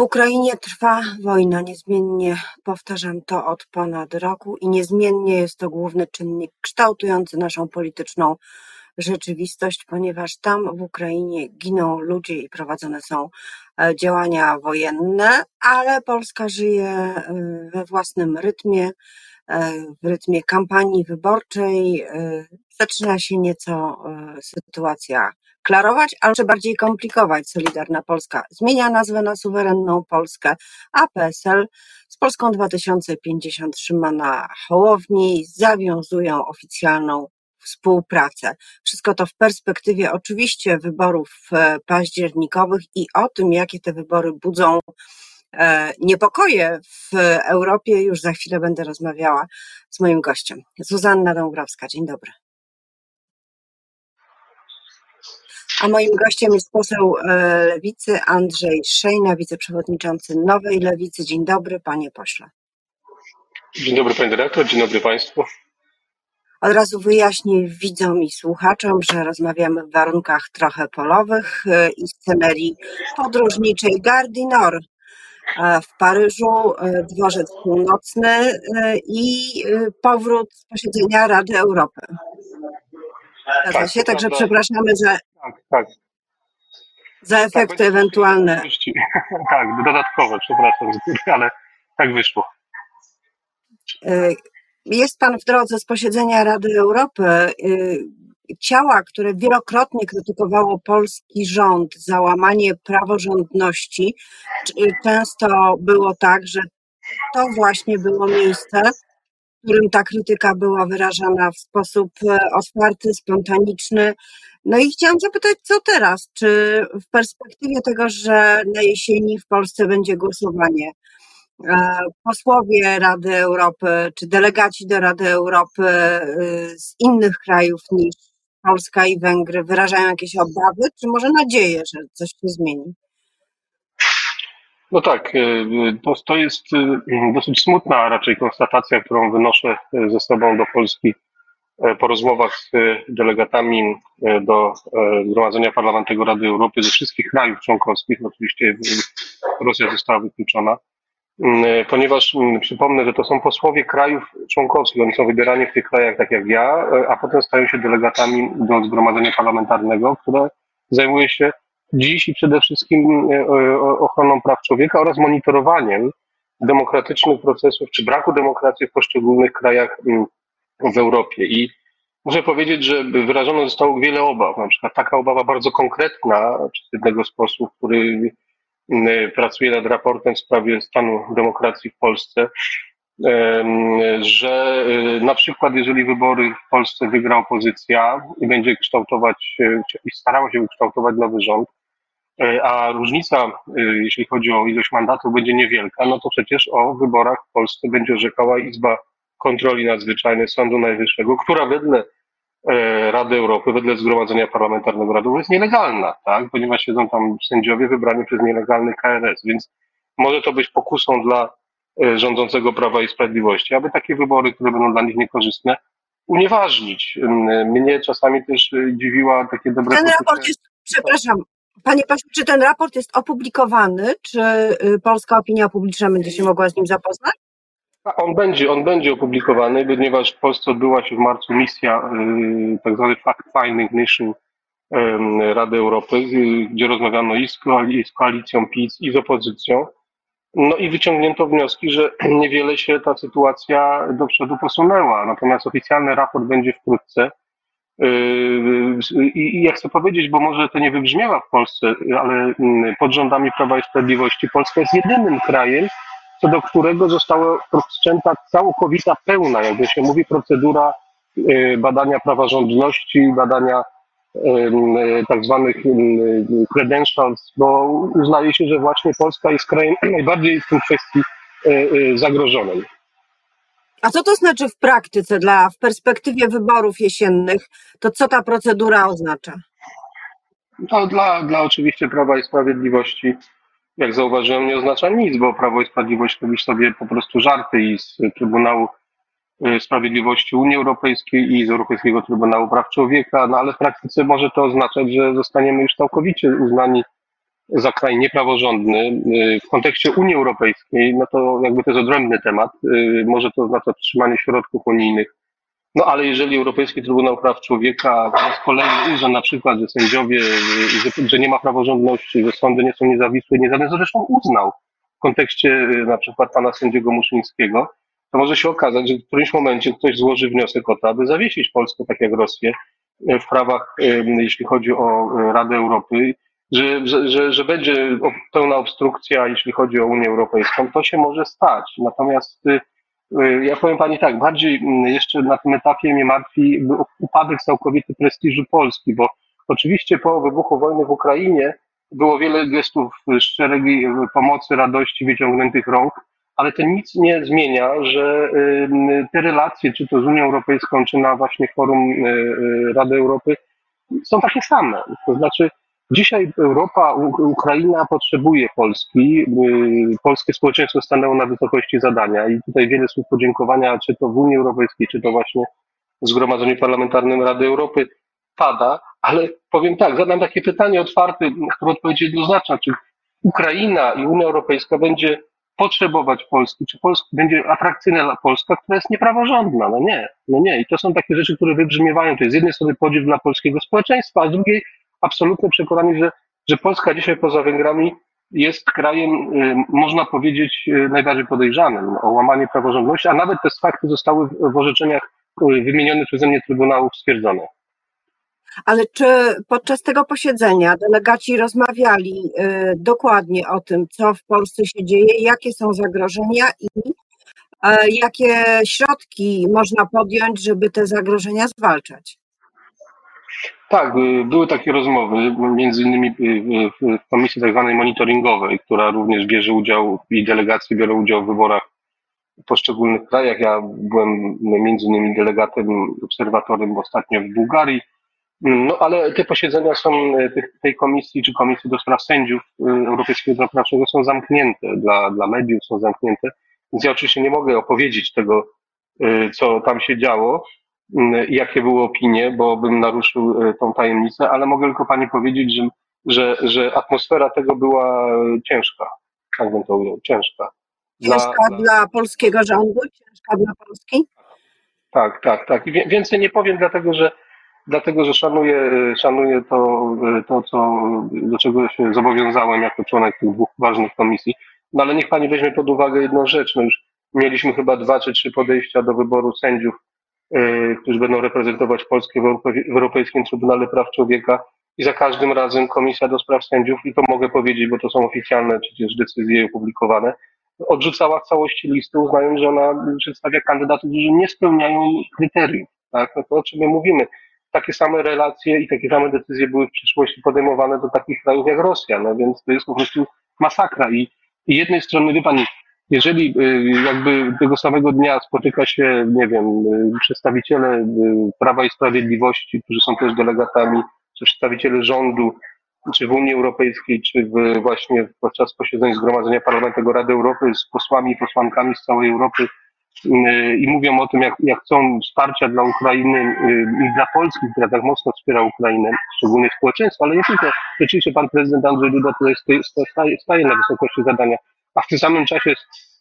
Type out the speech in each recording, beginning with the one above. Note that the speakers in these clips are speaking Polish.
W Ukrainie trwa wojna, niezmiennie powtarzam to od ponad roku i niezmiennie jest to główny czynnik kształtujący naszą polityczną rzeczywistość, ponieważ tam w Ukrainie giną ludzie i prowadzone są e, działania wojenne, ale Polska żyje e, we własnym rytmie, e, w rytmie kampanii wyborczej. Zaczyna się nieco sytuacja klarować, ale jeszcze bardziej komplikować. Solidarna Polska zmienia nazwę na suwerenną Polskę, a PSL z Polską 2050 trzyma na Hołowni, zawiązują oficjalną współpracę. Wszystko to w perspektywie oczywiście wyborów e, październikowych i o tym, jakie te wybory budzą e, niepokoje w Europie, już za chwilę będę rozmawiała z moim gościem. Zuzanna Dąbrowska, dzień dobry. A moim gościem jest poseł e, Lewicy Andrzej Szejna, wiceprzewodniczący Nowej Lewicy. Dzień dobry, panie pośle. Dzień dobry, pani dyrektor, dzień dobry państwu. Od razu wyjaśnię widzom i słuchaczom, że rozmawiamy w warunkach trochę polowych e, i scenerii podróżniczej Gardinor e, w Paryżu, dworzec północny i powrót z posiedzenia Rady Europy. Zgadza tak, się, także przepraszamy za, tak, tak. za tak, efekty tak, ewentualne. Tak, dodatkowe, przepraszam, ale tak wyszło. Y, jest Pan w drodze z posiedzenia Rady Europy. Y, ciała, które wielokrotnie krytykowało polski rząd za łamanie praworządności, często było tak, że to właśnie było miejsce, w którym ta krytyka była wyrażana w sposób otwarty, spontaniczny. No i chciałam zapytać, co teraz? Czy w perspektywie tego, że na jesieni w Polsce będzie głosowanie, e, posłowie Rady Europy, czy delegaci do Rady Europy e, z innych krajów niż Polska i Węgry wyrażają jakieś obawy, czy może nadzieję, że coś się zmieni? No tak, y, to, to jest y, dosyć smutna raczej konstatacja, którą wynoszę y, ze sobą do Polski po rozmowach z delegatami do Zgromadzenia Parlamentarnego Rady Europy ze wszystkich krajów członkowskich. Oczywiście Rosja została wykluczona, ponieważ przypomnę, że to są posłowie krajów członkowskich. Oni są wybierani w tych krajach tak jak ja, a potem stają się delegatami do Zgromadzenia Parlamentarnego, które zajmuje się dziś i przede wszystkim e, ochroną praw człowieka oraz monitorowaniem demokratycznych procesów czy braku demokracji w poszczególnych krajach mm, w Europie. I muszę powiedzieć, że wyrażono zostało wiele obaw. Na przykład taka obawa bardzo konkretna przez jednego z posłów, który mm, pracuje nad raportem w sprawie stanu demokracji w Polsce, że y, na przykład jeżeli wybory w Polsce wygra opozycja i będzie kształtować y, i starała się kształtować nowy rząd, E, a różnica, jeśli chodzi o ilość mandatów, będzie niewielka, no to przecież o wyborach w Polsce będzie orzekała Izba Kontroli Nadzwyczajnej Sądu Najwyższego, która wedle e, Rady Europy, wedle Zgromadzenia Parlamentarnego Rady jest nielegalna, tak? ponieważ siedzą tam sędziowie wybrani przez nielegalny KRS, więc może to być pokusą dla rządzącego Prawa i Sprawiedliwości, aby takie wybory, które będą dla nich niekorzystne, unieważnić. Mnie czasami też dziwiła takie dobre... Ten raport jest, przepraszam, Panie pośle, czy ten raport jest opublikowany? Czy y, polska opinia publiczna będzie się mogła z nim zapoznać? On będzie, on będzie opublikowany, ponieważ w Polsce odbyła się w marcu misja, y, tak zwany fact-finding mission Rady Europy, y, gdzie rozmawiano i z, koalicją PiS, i z opozycją. No i wyciągnięto wnioski, że niewiele się ta sytuacja do przodu posunęła. Natomiast oficjalny raport będzie wkrótce. Yy, I ja chcę powiedzieć, bo może to nie wybrzmiała w Polsce, ale mm, pod rządami Prawa i Sprawiedliwości Polska jest jedynym krajem, co do którego została wszczęta całkowita, pełna, jakby się mówi, procedura yy, badania praworządności, badania yy, tak zwanych credentials, bo uznaje się, że właśnie Polska jest krajem najbardziej w tym kwestii zagrożonym. A co to znaczy w praktyce, dla, w perspektywie wyborów jesiennych, to co ta procedura oznacza? To dla, dla oczywiście Prawa i Sprawiedliwości, jak zauważyłem, nie oznacza nic, bo Prawo i Sprawiedliwość robi sobie po prostu żarty i z Trybunału y, Sprawiedliwości Unii Europejskiej i z Europejskiego Trybunału Praw Człowieka, no ale w praktyce może to oznaczać, że zostaniemy już całkowicie uznani za kraj niepraworządny. W kontekście Unii Europejskiej, no to jakby to jest odrębny temat. Może to oznacza wstrzymanie środków unijnych. No ale jeżeli Europejski Trybunał Praw Człowieka z kolei uzna na przykład, że sędziowie, że, że nie ma praworządności, że sądy nie są niezawisłe, niezależne, zresztą uznał w kontekście na przykład pana sędziego Muszyńskiego, to może się okazać, że w którymś momencie ktoś złoży wniosek o to, aby zawiesić Polskę, tak jak Rosję, w prawach, jeśli chodzi o Radę Europy, że, że, że, będzie pełna obstrukcja, jeśli chodzi o Unię Europejską. To się może stać. Natomiast y, y, ja powiem Pani tak, bardziej mm, jeszcze na tym etapie mnie martwi upadek całkowity prestiżu Polski, bo oczywiście po wybuchu wojny w Ukrainie było wiele gestów szczerej pomocy, radości, wyciągniętych rąk, ale to nic nie zmienia, że te relacje, czy to z Unią Europejską, czy na właśnie forum y, y, Rady Europy, są takie same. To znaczy, dzisiaj Europa, Ukraina potrzebuje Polski. Y, polskie społeczeństwo stanęło na wysokości zadania i tutaj wiele słów podziękowania, czy to w Unii Europejskiej, czy to właśnie w Zgromadzeniu Parlamentarnym Rady Europy pada, ale powiem tak, zadam takie pytanie otwarte, które odpowiedź jednoznaczna, czy Ukraina i Unia Europejska będzie potrzebować Polski, czy Polska będzie atrakcyjna dla Polska, która jest niepraworządna. No nie, no nie. I to są takie rzeczy, które wybrzmiewają. To jest z jednej strony podziw dla polskiego społeczeństwa, a z drugiej absolutne przekonanie, że, że Polska dzisiaj poza Węgrami jest krajem, y, można powiedzieć, y, najbardziej podejrzanym o łamanie praworządności, a nawet te fakty zostały w orzeczeniach y, wymienionych przeze mnie Trybunałów stwierdzone. Ale czy podczas tego posiedzenia delegaci rozmawiali dokładnie o tym, co w Polsce się dzieje, jakie są zagrożenia i jakie środki można podjąć, żeby te zagrożenia zwalczać? Tak, y, były takie rozmowy, między innymi w komisji tak zwanej monitoringowej, która również bierze udział i delegacje biorą udział w wyborach w poszczególnych krajach. Ja byłem między innymi delegatem, obserwatorem ostatnio w Bułgarii no ale te posiedzenia są e, tej komisji czy komisji do spraw sędziów e, Europejskiego Trybunału są zamknięte dla, dla mediów, są zamknięte. Więc ja oczywiście nie mogę opowiedzieć tego, e, co tam się działo jakie były opinie, bo bym naruszył tą tajemnicę, ale mogę tylko pani powiedzieć, że, że, że atmosfera tego była ciężka. Tak bym to ujął, ciężka. Dla, ciężka dla, dla polskiego rządu, ciężka dla Polski? Tak, tak, tak. I więcej nie powiem, dlatego że dlatego że szanuję, szanuję to, to co, do czego się zobowiązałem jako członek tych dwóch ważnych komisji. No ale niech pani weźmie pod uwagę jedną rzecz. No już mieliśmy chyba dwa czy trzy podejścia do wyboru sędziów, którzy będą reprezentować Polskę w, Europejskim Trybunale Praw Człowieka i za każdym razem Komisja do Spraw Sędziów, i to mogę powiedzieć, bo to są oficjalne przecież decyzje opublikowane, odrzucała w całości listy, uznając, że ona przedstawia kandydatów, którzy nie spełniają kryteriów. Tak? No to o czym my mówimy? takie same relacje i takie same decyzje były w przyszłości podejmowane do takich krajów jak Rosja, no więc to jest po prostu masakra i, i jednej strony, wie pani, jeżeli y, jakby tego samego dnia spotyka się, nie wiem, y, przedstawiciele y, Prawa i Sprawiedliwości, którzy są też delegatami, czy przedstawiciele rządu, czy w Unii Europejskiej, czy w, właśnie podczas posiedzeń Zgromadzenia Parlamentu Rady Europy z posłami i posłankami z całej Europy, i mówią o tym, jak, jak chcą wsparcia dla Ukrainy i dla Polski, która tak mocno wspiera Ukrainę, szczególnie społeczeństwo, ale nie tylko. Rzeczywiście pan prezydent Andrzej Duda tutaj staje, staje na wysokości zadania, a w tym samym czasie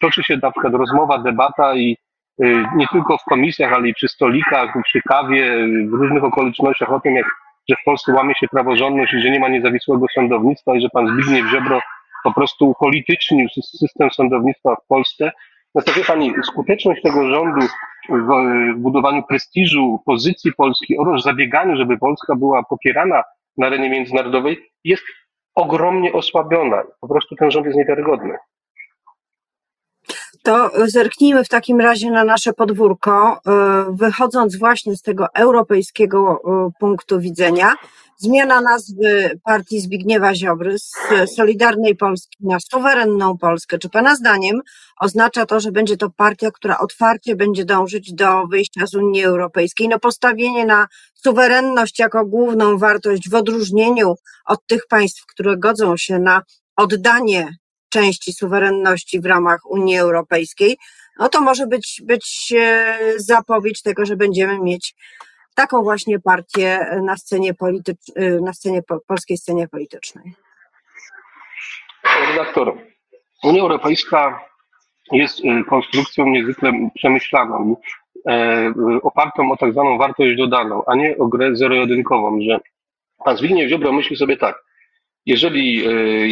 toczy się na przykład rozmowa, debata i y, nie tylko w komisjach, ale i przy stolikach, przy kawie, w różnych okolicznościach o tym, jak, że w Polsce łamie się praworządność i że nie ma niezawisłego sądownictwa i że pan Zbigniew Ziobro po prostu upolitycznił system sądownictwa w Polsce, no Pani, skuteczność tego rządu w budowaniu prestiżu, pozycji Polski oraz zabieganiu, żeby Polska była popierana na arenie międzynarodowej, jest ogromnie osłabiona. Po prostu ten rząd jest niewiarygodny. To zerknijmy w takim razie na nasze podwórko, e, wychodząc właśnie z tego europejskiego e, punktu widzenia. Zmiana nazwy partii Zbigniewa Ziobry z Solidarnej Polski na Suwerenną Polskę. Czy Pana zdaniem oznacza to, że będzie to partia, która otwarcie będzie dążyć do wyjścia z Unii Europejskiej? No postawienie na suwerenność jako główną wartość w odróżnieniu od tych państw, które godzą się na oddanie części suwerenności w ramach Unii Europejskiej, no to może być, być e, zapowiedź tego, że będziemy mieć taką właśnie partię na scenie, politycz- na scenie polskiej scenie politycznej. redaktor, Unia Europejska jest konstrukcją niezwykle przemyślaną, opartą o tak zwaną wartość dodaną, a nie o grę zero-jedynkową, że pan Zbigniew Ziobro myśli sobie tak, jeżeli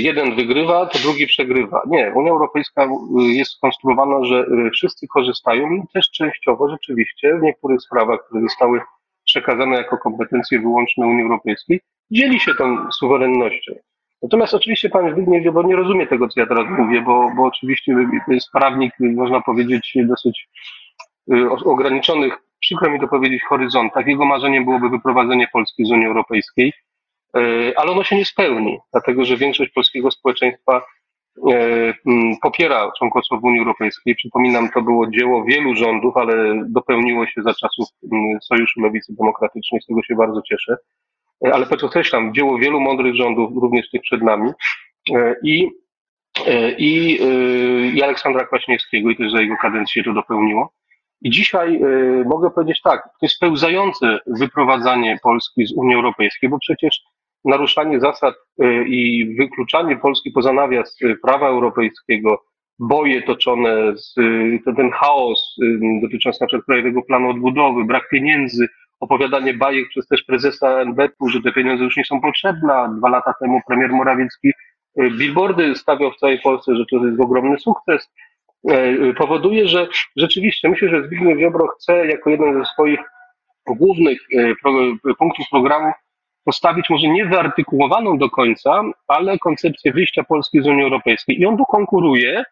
jeden wygrywa, to drugi przegrywa. Nie, Unia Europejska jest skonstruowana, że wszyscy korzystają i też częściowo rzeczywiście w niektórych sprawach, które zostały przekazane jako kompetencje wyłączne Unii Europejskiej, dzieli się tą suwerennością. Natomiast oczywiście pan Zbigniew Ziobro nie rozumie tego, co ja teraz mówię, bo, bo oczywiście to jest prawnik, można powiedzieć, dosyć ograniczonych, przykro mi to powiedzieć, horyzontach. Jego marzeniem byłoby wyprowadzenie Polski z Unii Europejskiej, ale ono się nie spełni, dlatego że większość polskiego społeczeństwa mm, popiera członkostwo w Unii Europejskiej. Przypominam, to było dzieło wielu rządów, ale dopełniło się za czasów Sojuszu Lewicy Demokratycznej, z tego się bardzo cieszę. E, ale podkreślam, dzieło wielu mądrych rządów, również tych przed nami e, i, e, i, i Aleksandra Kwaśniewskiego i też za jego kadencję to dopełniło. I dzisiaj mogę powiedzieć tak, to jest pełzające wyprowadzanie Polski z Unii Europejskiej, bo przecież naruszanie zasad i wykluczanie Polski poza nawias prawa europejskiego, boje toczone, z, ten chaos dotyczący na przykład Krajowego Planu Odbudowy, brak pieniędzy, opowiadanie bajek przez też prezesa NBP-u, że te pieniądze już nie są potrzebne. Dwa lata temu premier Morawiecki y, billboardy stawiał w całej Polsce, że to jest ogromny sukces. Y, powoduje, że rzeczywiście myślę, że Zbigniew Ziobro chce jako jeden ze swoich głównych y, punktów programu postawić może nie wyartykułowaną do końca, ale koncepcję wyjścia Polski z Unii Europejskiej. I on tu konkuruje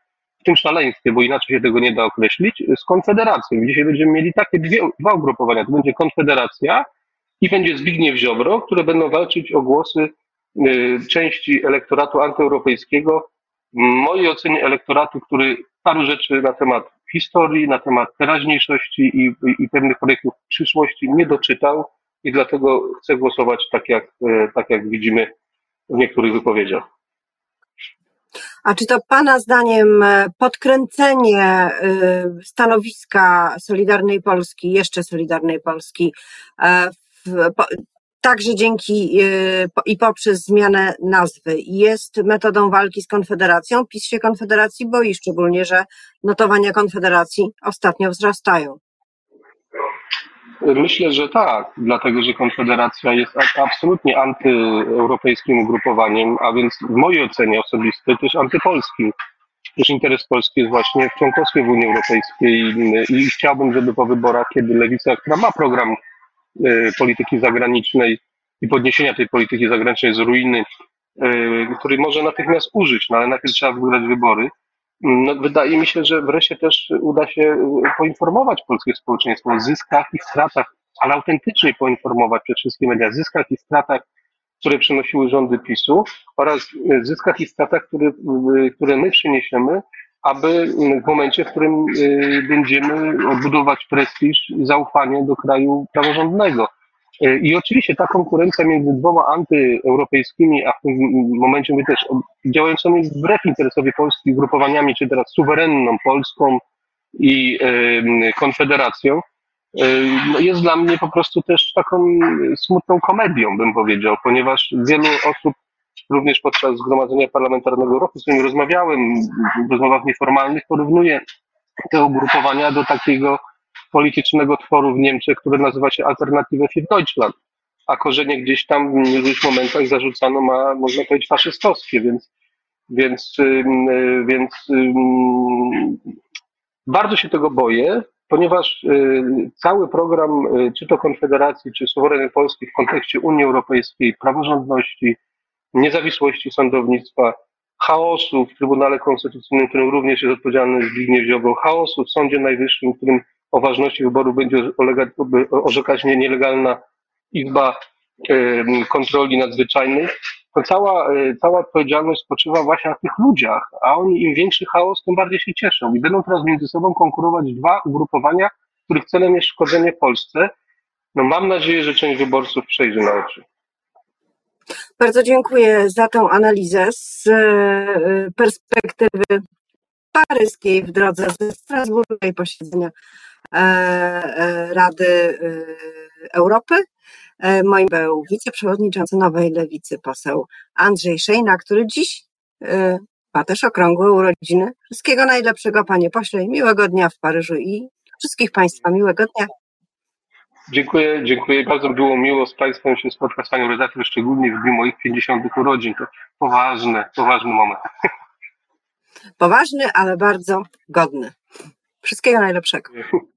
tym szaleństwie, bo inaczej się tego nie da określić, z Konfederacją. Dzisiaj będziemy mieli takie dwie, dwa ugrupowania. To będzie Konfederacja i będzie Zbigniew Ziobro, które będą walczyć o głosy y, części elektoratu antyeuropejskiego, w mojej ocenie elektoratu, który paru rzeczy na temat historii, na temat teraźniejszości i, i, i pewnych projektów przyszłości nie doczytał i dlatego chcę głosować tak jak, y, tak jak widzimy w niektórych wypowiedziach. A czy to Pana zdaniem e, podkręcenie e, stanowiska Solidarnej Polski, jeszcze Solidarnej Polski, e, także dzięki i poprzez zmianę nazwy, jest metodą walki z Konfederacją? PiS się Konfederacji boi, szczególnie, że notowania Konfederacji ostatnio wzrastają. Myślę, że tak, dlatego że Konfederacja jest absolutnie antyeuropejskim ugrupowaniem, a więc w mojej ocenie osobistej też antypolskim. Też interes Polski jest właśnie w członkostwie w Unii Europejskiej i chciałbym, żeby po wyborach, kiedy Lewica, która ma program e, polityki zagranicznej i podniesienia tej polityki zagranicznej z ruiny, e, który może natychmiast użyć, no ale najpierw trzeba wygrać wybory, no, wydaje mi się, że wreszcie też uda się y, poinformować polskie społeczeństwo o zyskach i stratach, ale autentycznie poinformować przede wszystkim media, zyskach i stratach, które przynosiły rządy PiSu oraz y, zyskach i stratach, które, y, które my przyniesiemy, aby w momencie, w którym będziemy odbudować prestiż i zaufanie do kraju praworządnego. E, I oczywiście ta konkurencja między dwoma antyeuropejskimi, a w tym momencie my też działającymi wbrew interesowi Polski grupowaniami, czy teraz suwerenną Polską i Konfederacją, jest dla mnie po prostu też taką smutną komedią, bym powiedział, ponieważ wielu osób również podczas Zgromadzenia Parlamentarnego Roku, z którymi rozmawiałem w rozmowach nieformalnych, porównuje te ugrupowania do takiego politycznego tworu w Niemczech, które nazywa się Alternative für Deutschland, a korzenie gdzieś tam w niektórych momentach zarzucano ma, można powiedzieć, faszystowskie, więc, więc, więc bardzo się tego boję, ponieważ y, cały program, y, czy to Konfederacji, czy Suwerennej Polski w kontekście Unii Europejskiej, praworządności, niezawisłości sądownictwa, chaosu w Trybunale Konstytucyjnym, którym również jest odpowiedzialny Zbigniew Ziobro, chaosu w Sądzie Najwyższym, którym o ważności wyboru będzie orzekać nielegalna Izba Kontroli Nadzwyczajnej, to cała, e, cała odpowiedzialność spoczywa właśnie na tych ludziach, a oni im większy chaos, tym bardziej się cieszą i będą teraz między sobą konkurować dwa ugrupowania, których celem jest szkodzenie Polsce. No mam nadzieję, że część wyborców przejdzie na oczy. Bardzo dziękuję za tę analizę z e, perspektywy paryskiej w drodze ze Strasburga i posiedzenia Rady e, Europy. Moim był wiceprzewodniczący Nowej Lewicy, poseł Andrzej Szejna, który dziś ma też okrągłe urodziny. Wszystkiego najlepszego, panie pośle, i miłego dnia w Paryżu i wszystkich państwa miłego dnia. Dziękuję, dziękuję. Bardzo było miło z Państwem się spotkać, z Panią redaktor, szczególnie w dniu moich 50 urodzin. To poważny, poważny moment. Poważny, ale bardzo godny. Wszystkiego najlepszego.